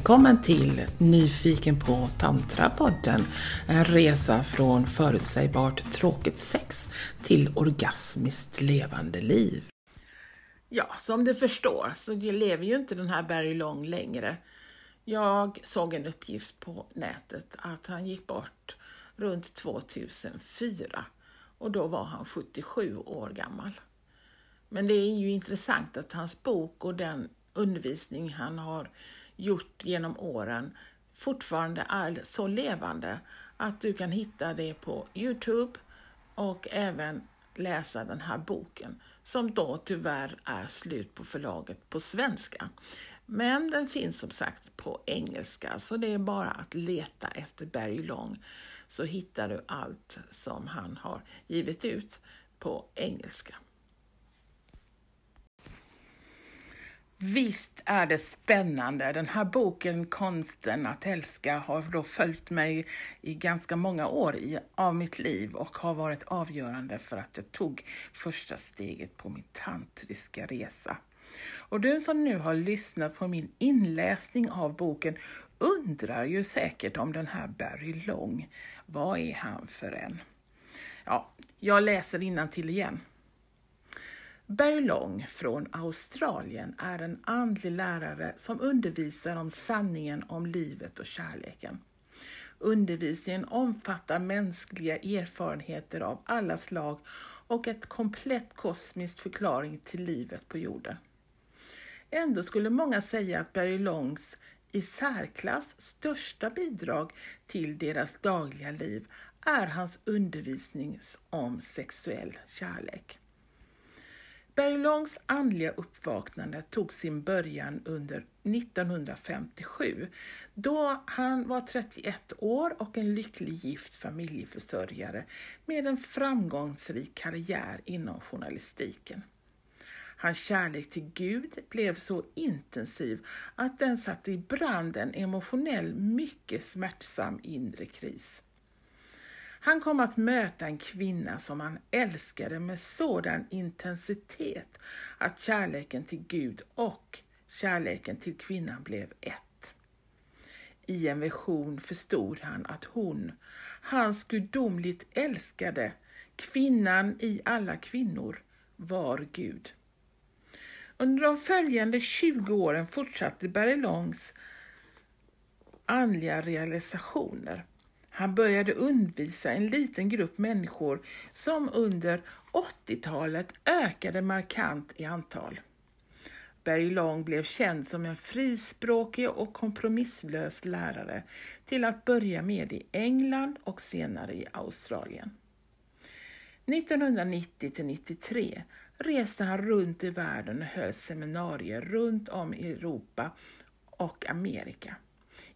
Välkommen till Nyfiken på tantrapodden En resa från förutsägbart tråkigt sex till orgasmiskt levande liv. Ja, som du förstår så lever ju inte den här Barry Long längre. Jag såg en uppgift på nätet att han gick bort runt 2004 och då var han 77 år gammal. Men det är ju intressant att hans bok och den undervisning han har gjort genom åren fortfarande är så levande att du kan hitta det på Youtube och även läsa den här boken som då tyvärr är slut på förlaget på svenska. Men den finns som sagt på engelska så det är bara att leta efter Barry Long så hittar du allt som han har givit ut på engelska. Visst är det spännande. Den här boken Konsten att älska har då följt mig i ganska många år i, av mitt liv och har varit avgörande för att jag tog första steget på min tantriska resa. Och du som nu har lyssnat på min inläsning av boken undrar ju säkert om den här Barry Long. Vad är han för en? Ja, jag läser till igen. Berlong Long från Australien är en andlig lärare som undervisar om sanningen om livet och kärleken. Undervisningen omfattar mänskliga erfarenheter av alla slag och ett komplett kosmiskt förklaring till livet på jorden. Ändå skulle många säga att Barry Longs i särklass största bidrag till deras dagliga liv är hans undervisning om sexuell kärlek. Berglongs andliga uppvaknande tog sin början under 1957 då han var 31 år och en lycklig gift familjeförsörjare med en framgångsrik karriär inom journalistiken. Hans kärlek till Gud blev så intensiv att den satte i brand en emotionell, mycket smärtsam inre kris. Han kom att möta en kvinna som han älskade med sådan intensitet att kärleken till Gud och kärleken till kvinnan blev ett. I en vision förstod han att hon, hans gudomligt älskade, kvinnan i alla kvinnor, var Gud. Under de följande 20 åren fortsatte Barry Longs andliga realisationer. Han började undervisa en liten grupp människor som under 80-talet ökade markant i antal. Barry Long blev känd som en frispråkig och kompromisslös lärare till att börja med i England och senare i Australien. 1990 till 93 reste han runt i världen och höll seminarier runt om i Europa och Amerika.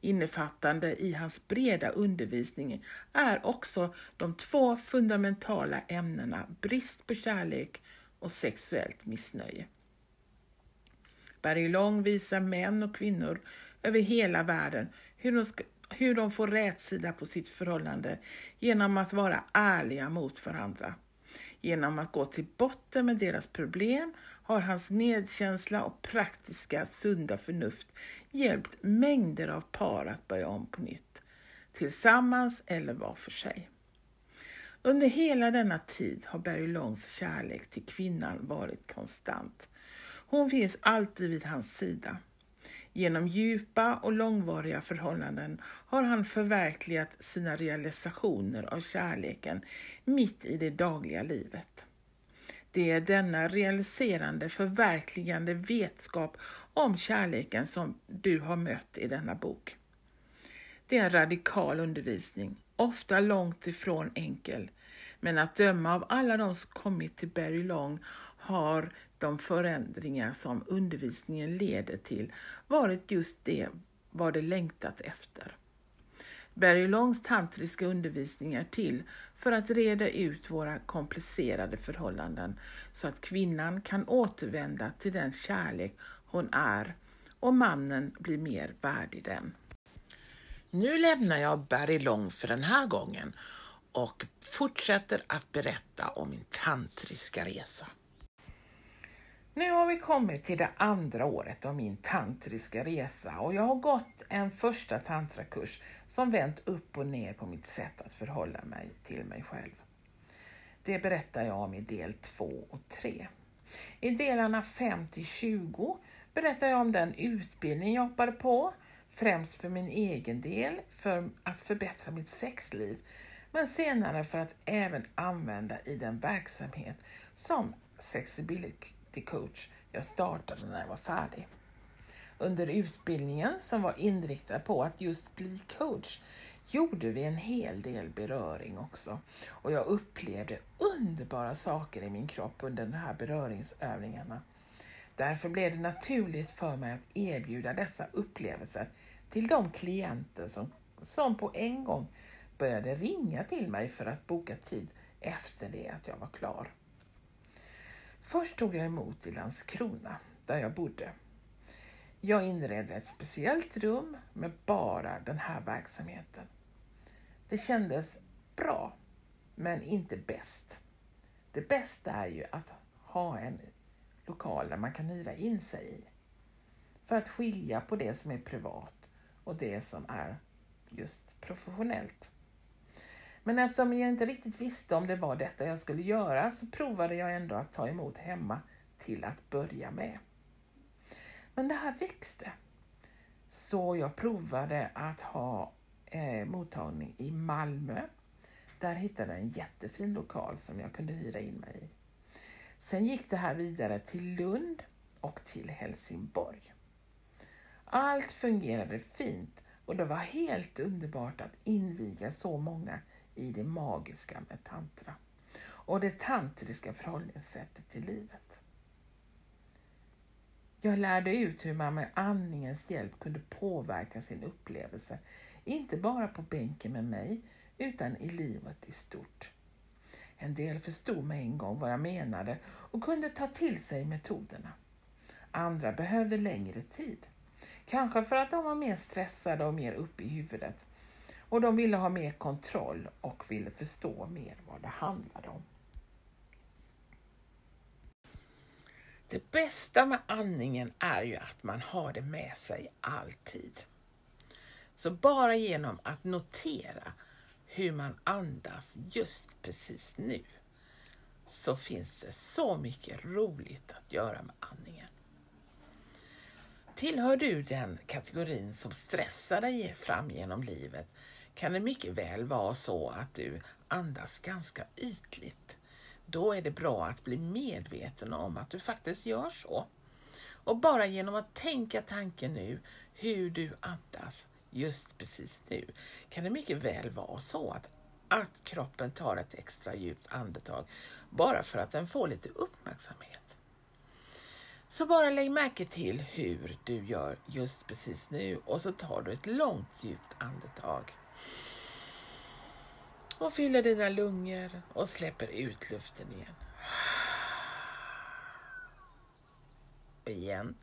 Innefattande i hans breda undervisning är också de två fundamentala ämnena brist på kärlek och sexuellt missnöje. Barry Long visar män och kvinnor över hela världen hur de, ska, hur de får rätsida på sitt förhållande genom att vara ärliga mot varandra. Genom att gå till botten med deras problem har hans medkänsla och praktiska sunda förnuft hjälpt mängder av par att börja om på nytt, tillsammans eller var för sig. Under hela denna tid har Barry Longs kärlek till kvinnan varit konstant. Hon finns alltid vid hans sida. Genom djupa och långvariga förhållanden har han förverkligat sina realisationer av kärleken mitt i det dagliga livet. Det är denna realiserande, förverkligande vetskap om kärleken som du har mött i denna bok. Det är en radikal undervisning, ofta långt ifrån enkel, men att döma av alla de som kommit till Barry Long har de förändringar som undervisningen leder till varit just det vad det längtat efter. Barry Longs tantriska undervisning är till för att reda ut våra komplicerade förhållanden så att kvinnan kan återvända till den kärlek hon är och mannen blir mer värdig den. Nu lämnar jag Barry Long för den här gången och fortsätter att berätta om min tantriska resa. Nu har vi kommit till det andra året av min tantriska resa och jag har gått en första tantrakurs som vänt upp och ner på mitt sätt att förhålla mig till mig själv. Det berättar jag om i del 2 och 3. I delarna 5 till 20 berättar jag om den utbildning jag hoppade på, främst för min egen del, för att förbättra mitt sexliv, men senare för att även använda i den verksamhet som Sexability Coach jag startade när jag var färdig. Under utbildningen som var inriktad på att just bli coach gjorde vi en hel del beröring också och jag upplevde underbara saker i min kropp under de här beröringsövningarna. Därför blev det naturligt för mig att erbjuda dessa upplevelser till de klienter som, som på en gång började ringa till mig för att boka tid efter det att jag var klar. Först tog jag emot i Landskrona, där jag bodde. Jag inredde ett speciellt rum med bara den här verksamheten. Det kändes bra, men inte bäst. Det bästa är ju att ha en lokal där man kan hyra in sig i. För att skilja på det som är privat och det som är just professionellt. Men eftersom jag inte riktigt visste om det var detta jag skulle göra så provade jag ändå att ta emot hemma till att börja med. Men det här växte. Så jag provade att ha eh, mottagning i Malmö. Där hittade jag en jättefin lokal som jag kunde hyra in mig i. Sen gick det här vidare till Lund och till Helsingborg. Allt fungerade fint och det var helt underbart att inviga så många i det magiska med tantra och det tantriska förhållningssättet till livet. Jag lärde ut hur man med andningens hjälp kunde påverka sin upplevelse, inte bara på bänken med mig, utan i livet i stort. En del förstod med en gång vad jag menade och kunde ta till sig metoderna. Andra behövde längre tid. Kanske för att de var mer stressade och mer uppe i huvudet och de ville ha mer kontroll och ville förstå mer vad det handlade om. Det bästa med andningen är ju att man har det med sig alltid. Så bara genom att notera hur man andas just precis nu så finns det så mycket roligt att göra med andningen. Tillhör du den kategorin som stressar dig fram genom livet kan det mycket väl vara så att du andas ganska ytligt. Då är det bra att bli medveten om att du faktiskt gör så. Och bara genom att tänka tanken nu hur du andas just precis nu kan det mycket väl vara så att, att kroppen tar ett extra djupt andetag bara för att den får lite uppmärksamhet. Så bara lägg märke till hur du gör just precis nu och så tar du ett långt djupt andetag och fyller dina lungor och släpper ut luften igen. Igen.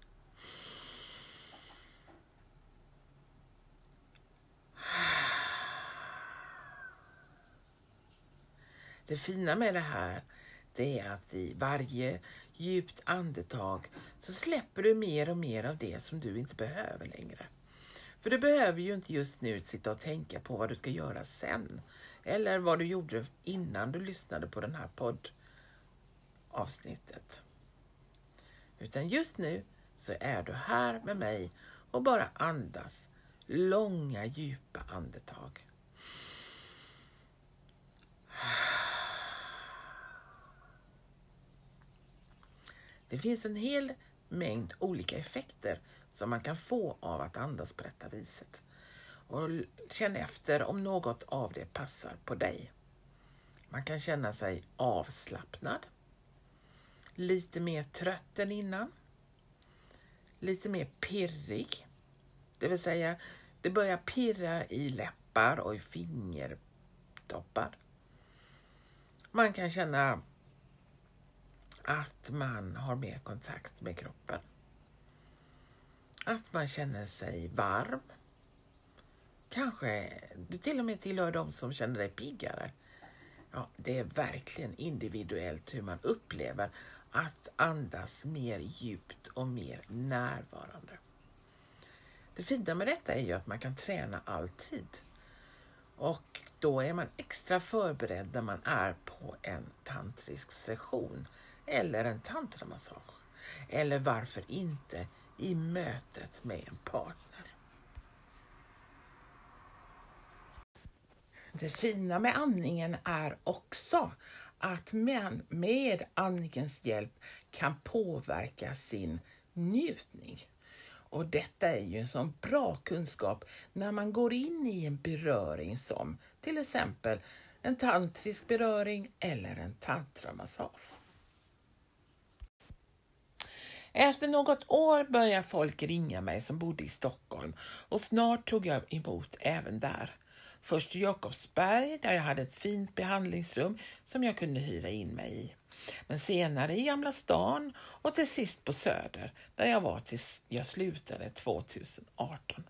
Det fina med det här det är att i varje djupt andetag så släpper du mer och mer av det som du inte behöver längre. För du behöver ju inte just nu sitta och tänka på vad du ska göra sen. Eller vad du gjorde innan du lyssnade på den här poddavsnittet. Utan just nu så är du här med mig och bara andas långa djupa andetag. Det finns en hel mängd olika effekter som man kan få av att andas på detta viset. Och känn efter om något av det passar på dig. Man kan känna sig avslappnad, lite mer trött än innan, lite mer pirrig, det vill säga det börjar pirra i läppar och i fingertoppar. Man kan känna att man har mer kontakt med kroppen. Att man känner sig varm. Kanske du till och med tillhör de som känner dig piggare. Ja, det är verkligen individuellt hur man upplever att andas mer djupt och mer närvarande. Det fina med detta är ju att man kan träna alltid. Och då är man extra förberedd när man är på en tantrisk session eller en tantramassage. Eller varför inte i mötet med en partner. Det fina med andningen är också att man med andningens hjälp kan påverka sin njutning. Och detta är ju en sån bra kunskap när man går in i en beröring som till exempel en tantrisk beröring eller en tantramassage. Efter något år började folk ringa mig som bodde i Stockholm och snart tog jag emot även där. Först i Jakobsberg där jag hade ett fint behandlingsrum som jag kunde hyra in mig i. Men senare i Gamla stan och till sist på Söder där jag var tills jag slutade 2018.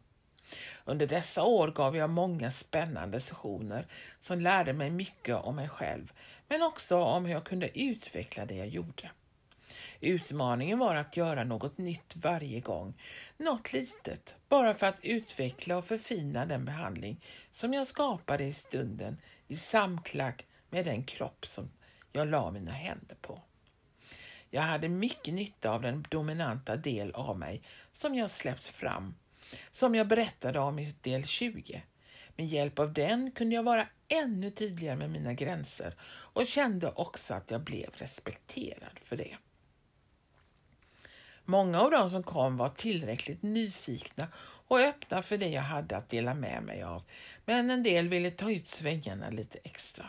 Under dessa år gav jag många spännande sessioner som lärde mig mycket om mig själv men också om hur jag kunde utveckla det jag gjorde. Utmaningen var att göra något nytt varje gång, något litet, bara för att utveckla och förfina den behandling som jag skapade i stunden i samklang med den kropp som jag la mina händer på. Jag hade mycket nytta av den dominanta del av mig som jag släppt fram, som jag berättade om i del 20. Med hjälp av den kunde jag vara ännu tydligare med mina gränser och kände också att jag blev respekterad för det. Många av de som kom var tillräckligt nyfikna och öppna för det jag hade att dela med mig av, men en del ville ta ut svängarna lite extra.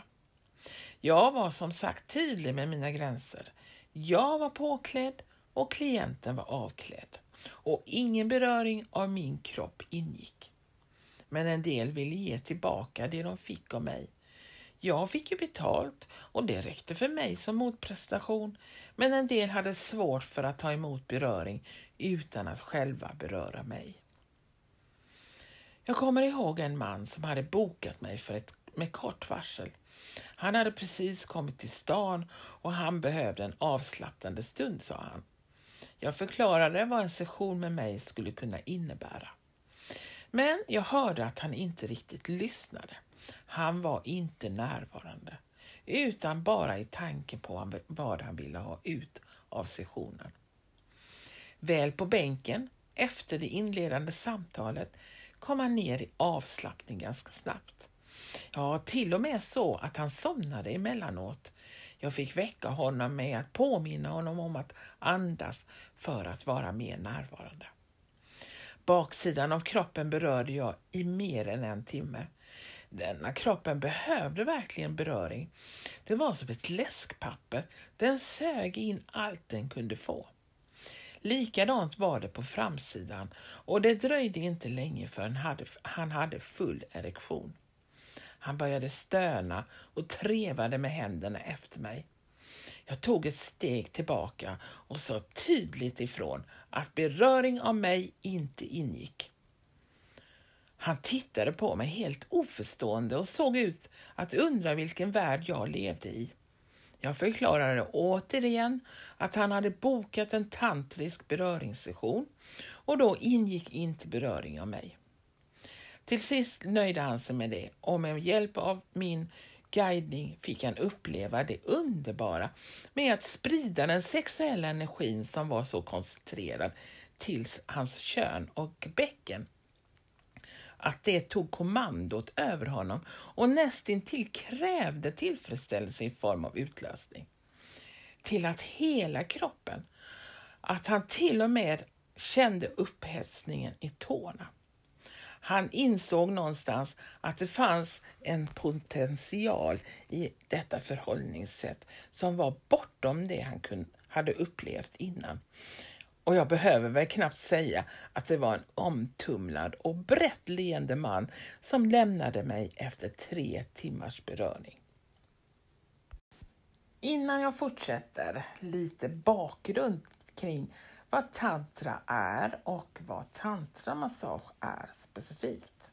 Jag var som sagt tydlig med mina gränser. Jag var påklädd och klienten var avklädd och ingen beröring av min kropp ingick. Men en del ville ge tillbaka det de fick av mig. Jag fick ju betalt och det räckte för mig som motprestation, men en del hade svårt för att ta emot beröring utan att själva beröra mig. Jag kommer ihåg en man som hade bokat mig för ett, med kort varsel. Han hade precis kommit till stan och han behövde en avslappnande stund, sa han. Jag förklarade vad en session med mig skulle kunna innebära. Men jag hörde att han inte riktigt lyssnade. Han var inte närvarande, utan bara i tanken på vad han ville ha ut av sessionen. Väl på bänken, efter det inledande samtalet, kom han ner i avslappning ganska snabbt. Ja, till och med så att han somnade emellanåt. Jag fick väcka honom med att påminna honom om att andas för att vara mer närvarande. Baksidan av kroppen berörde jag i mer än en timme. Denna kroppen behövde verkligen beröring. Det var som ett läskpapper. Den sög in allt den kunde få. Likadant var det på framsidan och det dröjde inte länge förrän han hade full erektion. Han började stöna och trevade med händerna efter mig. Jag tog ett steg tillbaka och sa tydligt ifrån att beröring av mig inte ingick. Han tittade på mig helt oförstående och såg ut att undra vilken värld jag levde i. Jag förklarade återigen att han hade bokat en tantrisk beröringssession och då ingick inte beröring av mig. Till sist nöjde han sig med det och med hjälp av min guidning fick han uppleva det underbara med att sprida den sexuella energin som var så koncentrerad till hans kön och bäcken att det tog kommandot över honom och nästintill krävde tillfredsställelse i form av utlösning. Till att hela kroppen, att han till och med kände upphetsningen i tårna. Han insåg någonstans att det fanns en potential i detta förhållningssätt som var bortom det han kunde, hade upplevt innan. Och jag behöver väl knappt säga att det var en omtumlad och brett leende man som lämnade mig efter tre timmars beröring. Innan jag fortsätter, lite bakgrund kring vad tantra är och vad tantramassage är specifikt.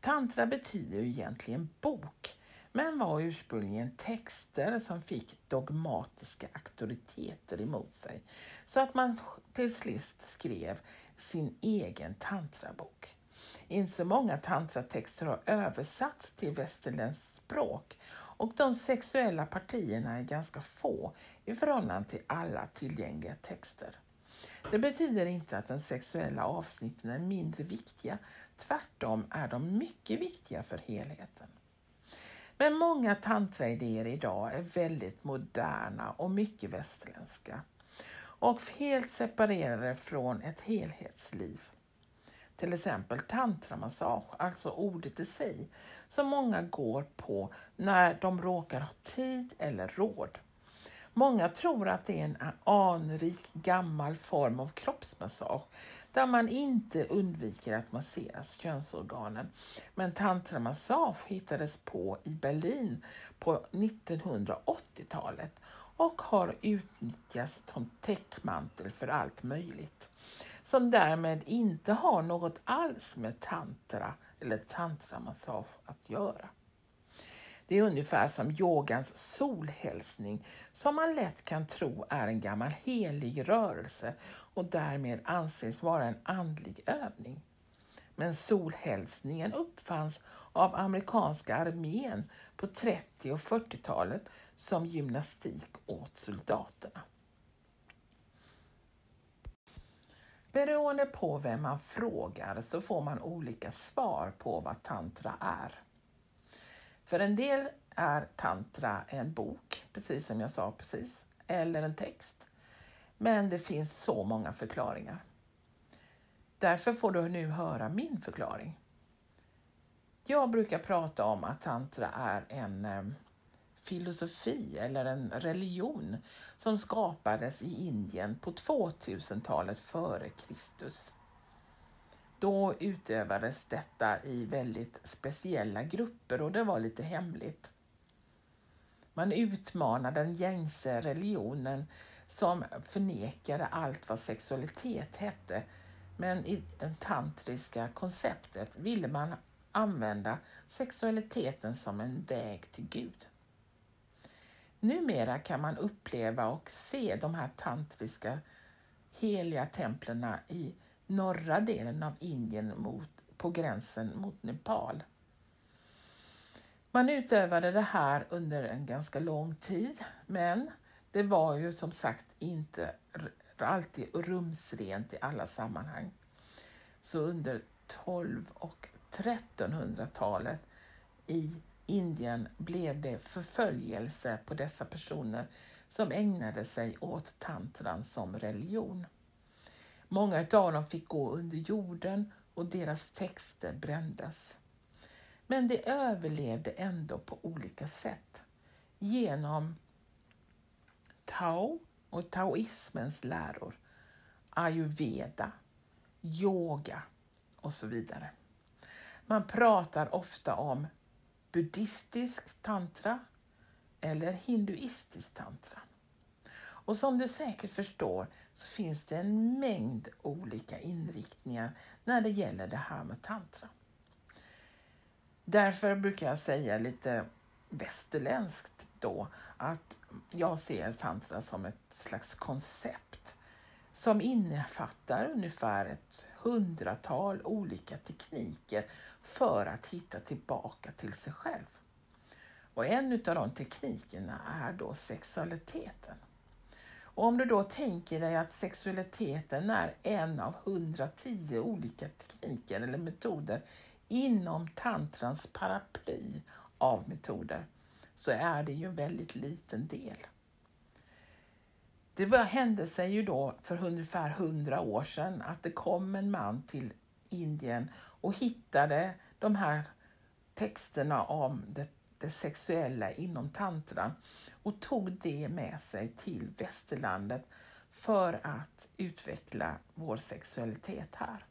Tantra betyder ju egentligen bok, men var ursprungligen texter som fick dogmatiska auktoriteter emot sig så att man till sist skrev sin egen tantrabok. Inte så många tantratexter har översatts till västerländskt språk och de sexuella partierna är ganska få i förhållande till alla tillgängliga texter. Det betyder inte att de sexuella avsnitten är mindre viktiga. Tvärtom är de mycket viktiga för helheten. Men många tantraidéer idag är väldigt moderna och mycket västerländska och helt separerade från ett helhetsliv. Till exempel tantramassage, alltså ordet i sig, som många går på när de råkar ha tid eller råd. Många tror att det är en anrik gammal form av kroppsmassage där man inte undviker att massera könsorganen. Men tantramassage hittades på i Berlin på 1980-talet och har utnyttjats som täckmantel för allt möjligt som därmed inte har något alls med tantra eller tantramassage att göra. Det är ungefär som yogans solhälsning som man lätt kan tro är en gammal helig rörelse och därmed anses vara en andlig övning. Men solhälsningen uppfanns av amerikanska armén på 30 och 40-talet som gymnastik åt soldaterna. Beroende på vem man frågar så får man olika svar på vad tantra är. För en del är tantra en bok, precis som jag sa precis, eller en text. Men det finns så många förklaringar. Därför får du nu höra min förklaring. Jag brukar prata om att tantra är en eh, filosofi eller en religion som skapades i Indien på 2000-talet före Kristus. Då utövades detta i väldigt speciella grupper och det var lite hemligt. Man utmanade den gängse religionen som förnekade allt vad sexualitet hette men i det tantriska konceptet ville man använda sexualiteten som en väg till Gud. Numera kan man uppleva och se de här tantriska heliga templerna i norra delen av Indien mot, på gränsen mot Nepal. Man utövade det här under en ganska lång tid, men det var ju som sagt inte alltid rumsrent i alla sammanhang. Så under 12 och 1300-talet i Indien blev det förföljelse på dessa personer som ägnade sig åt tantran som religion. Många av dem fick gå under jorden och deras texter brändes. Men de överlevde ändå på olika sätt genom Tao och taoismens läror, ayurveda, yoga och så vidare. Man pratar ofta om buddhistisk tantra eller hinduistisk tantra. Och som du säkert förstår så finns det en mängd olika inriktningar när det gäller det här med tantra. Därför brukar jag säga lite västerländskt då att jag ser tantra som ett slags koncept som innefattar ungefär ett hundratal olika tekniker för att hitta tillbaka till sig själv. Och en av de teknikerna är då sexualiteten. Och om du då tänker dig att sexualiteten är en av 110 olika tekniker eller metoder inom tantrans paraply av metoder så är det ju en väldigt liten del. Det var, hände sig ju då för ungefär hundra år sedan att det kom en man till Indien och hittade de här texterna om det, det sexuella inom tantran och tog det med sig till västerlandet för att utveckla vår sexualitet här.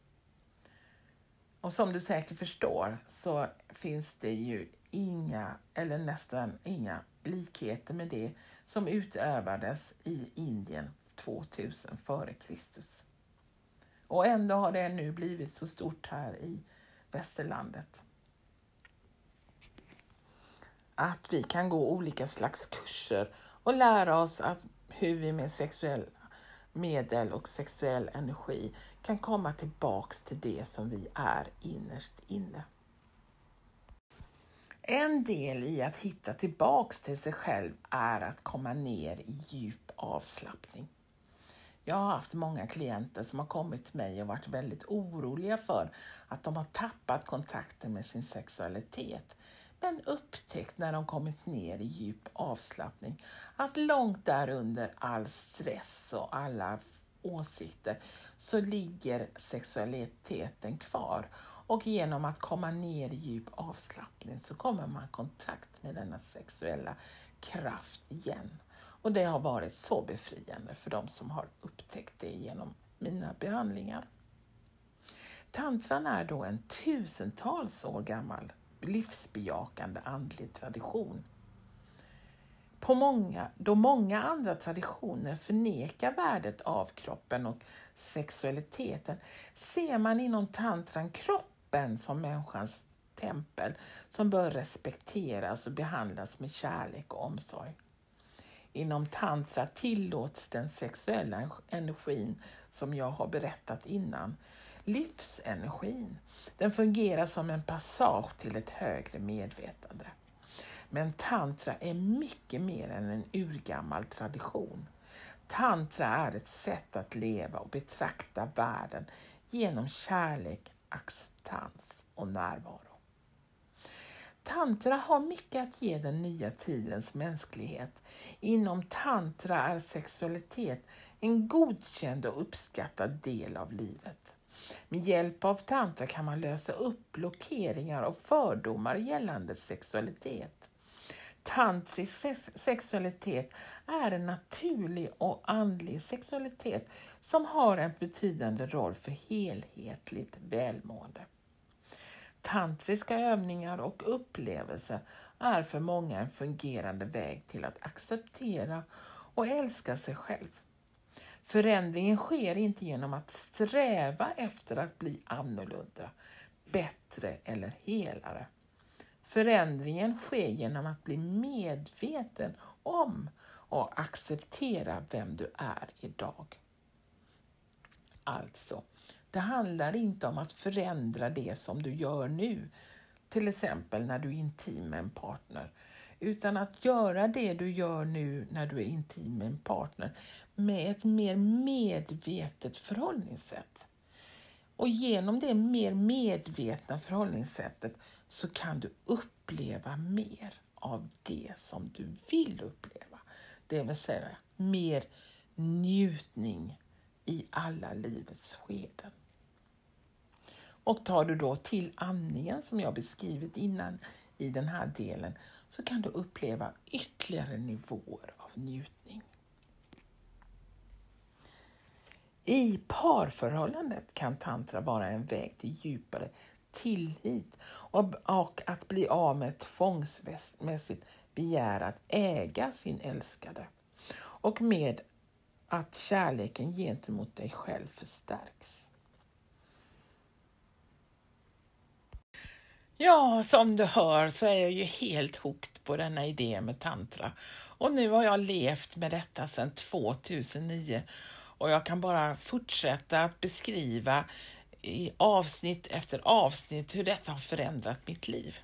Och som du säkert förstår så finns det ju inga, eller nästan inga, likheter med det som utövades i Indien 2000 före Kristus. Och ändå har det nu blivit så stort här i västerlandet att vi kan gå olika slags kurser och lära oss att hur vi med sexuella medel och sexuell energi kan komma tillbaks till det som vi är innerst inne. En del i att hitta tillbaks till sig själv är att komma ner i djup avslappning. Jag har haft många klienter som har kommit till mig och varit väldigt oroliga för att de har tappat kontakten med sin sexualitet men upptäckt när de kommit ner i djup avslappning att långt därunder all stress och alla åsikter så ligger sexualiteten kvar och genom att komma ner i djup avslappning så kommer man i kontakt med denna sexuella kraft igen. Och det har varit så befriande för de som har upptäckt det genom mina behandlingar. Tantran är då en tusentals år gammal livsbejakande andlig tradition. På många, då många andra traditioner förnekar värdet av kroppen och sexualiteten ser man inom tantran kroppen som människans tempel som bör respekteras och behandlas med kärlek och omsorg. Inom tantra tillåts den sexuella energin, som jag har berättat innan, livsenergin. Den fungerar som en passage till ett högre medvetande. Men tantra är mycket mer än en urgammal tradition. Tantra är ett sätt att leva och betrakta världen genom kärlek, acceptans och närvaro. Tantra har mycket att ge den nya tidens mänsklighet. Inom tantra är sexualitet en godkänd och uppskattad del av livet. Med hjälp av tantra kan man lösa upp blockeringar och fördomar gällande sexualitet. Tantrisk sexualitet är en naturlig och andlig sexualitet som har en betydande roll för helhetligt välmående. Tantriska övningar och upplevelser är för många en fungerande väg till att acceptera och älska sig själv. Förändringen sker inte genom att sträva efter att bli annorlunda, bättre eller helare. Förändringen sker genom att bli medveten om och acceptera vem du är idag. Alltså, det handlar inte om att förändra det som du gör nu, till exempel när du är intim med en partner, utan att göra det du gör nu när du är intim med en partner med ett mer medvetet förhållningssätt. Och genom det mer medvetna förhållningssättet så kan du uppleva mer av det som du vill uppleva. Det vill säga mer njutning i alla livets skeden. Och tar du då till andningen som jag beskrivit innan i den här delen så kan du uppleva ytterligare nivåer av njutning. I parförhållandet kan tantra vara en väg till djupare tillit och, att bli av med tvångsmässigt begär att äga sin älskade och med att kärleken gentemot dig själv förstärks. Ja, som du hör så är jag ju helt hooked på denna idé med tantra och nu har jag levt med detta sedan 2009 och jag kan bara fortsätta att beskriva i avsnitt efter avsnitt hur detta har förändrat mitt liv.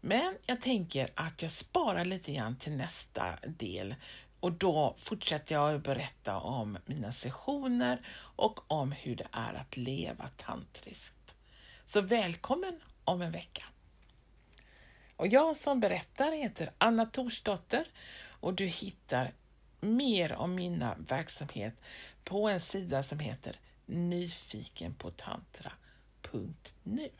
Men jag tänker att jag sparar lite grann till nästa del och då fortsätter jag att berätta om mina sessioner och om hur det är att leva tantriskt. Så välkommen om en vecka. Och jag som berättar heter Anna Torsdotter och du hittar mer om mina verksamhet på en sida som heter nyfikenpotantra.nu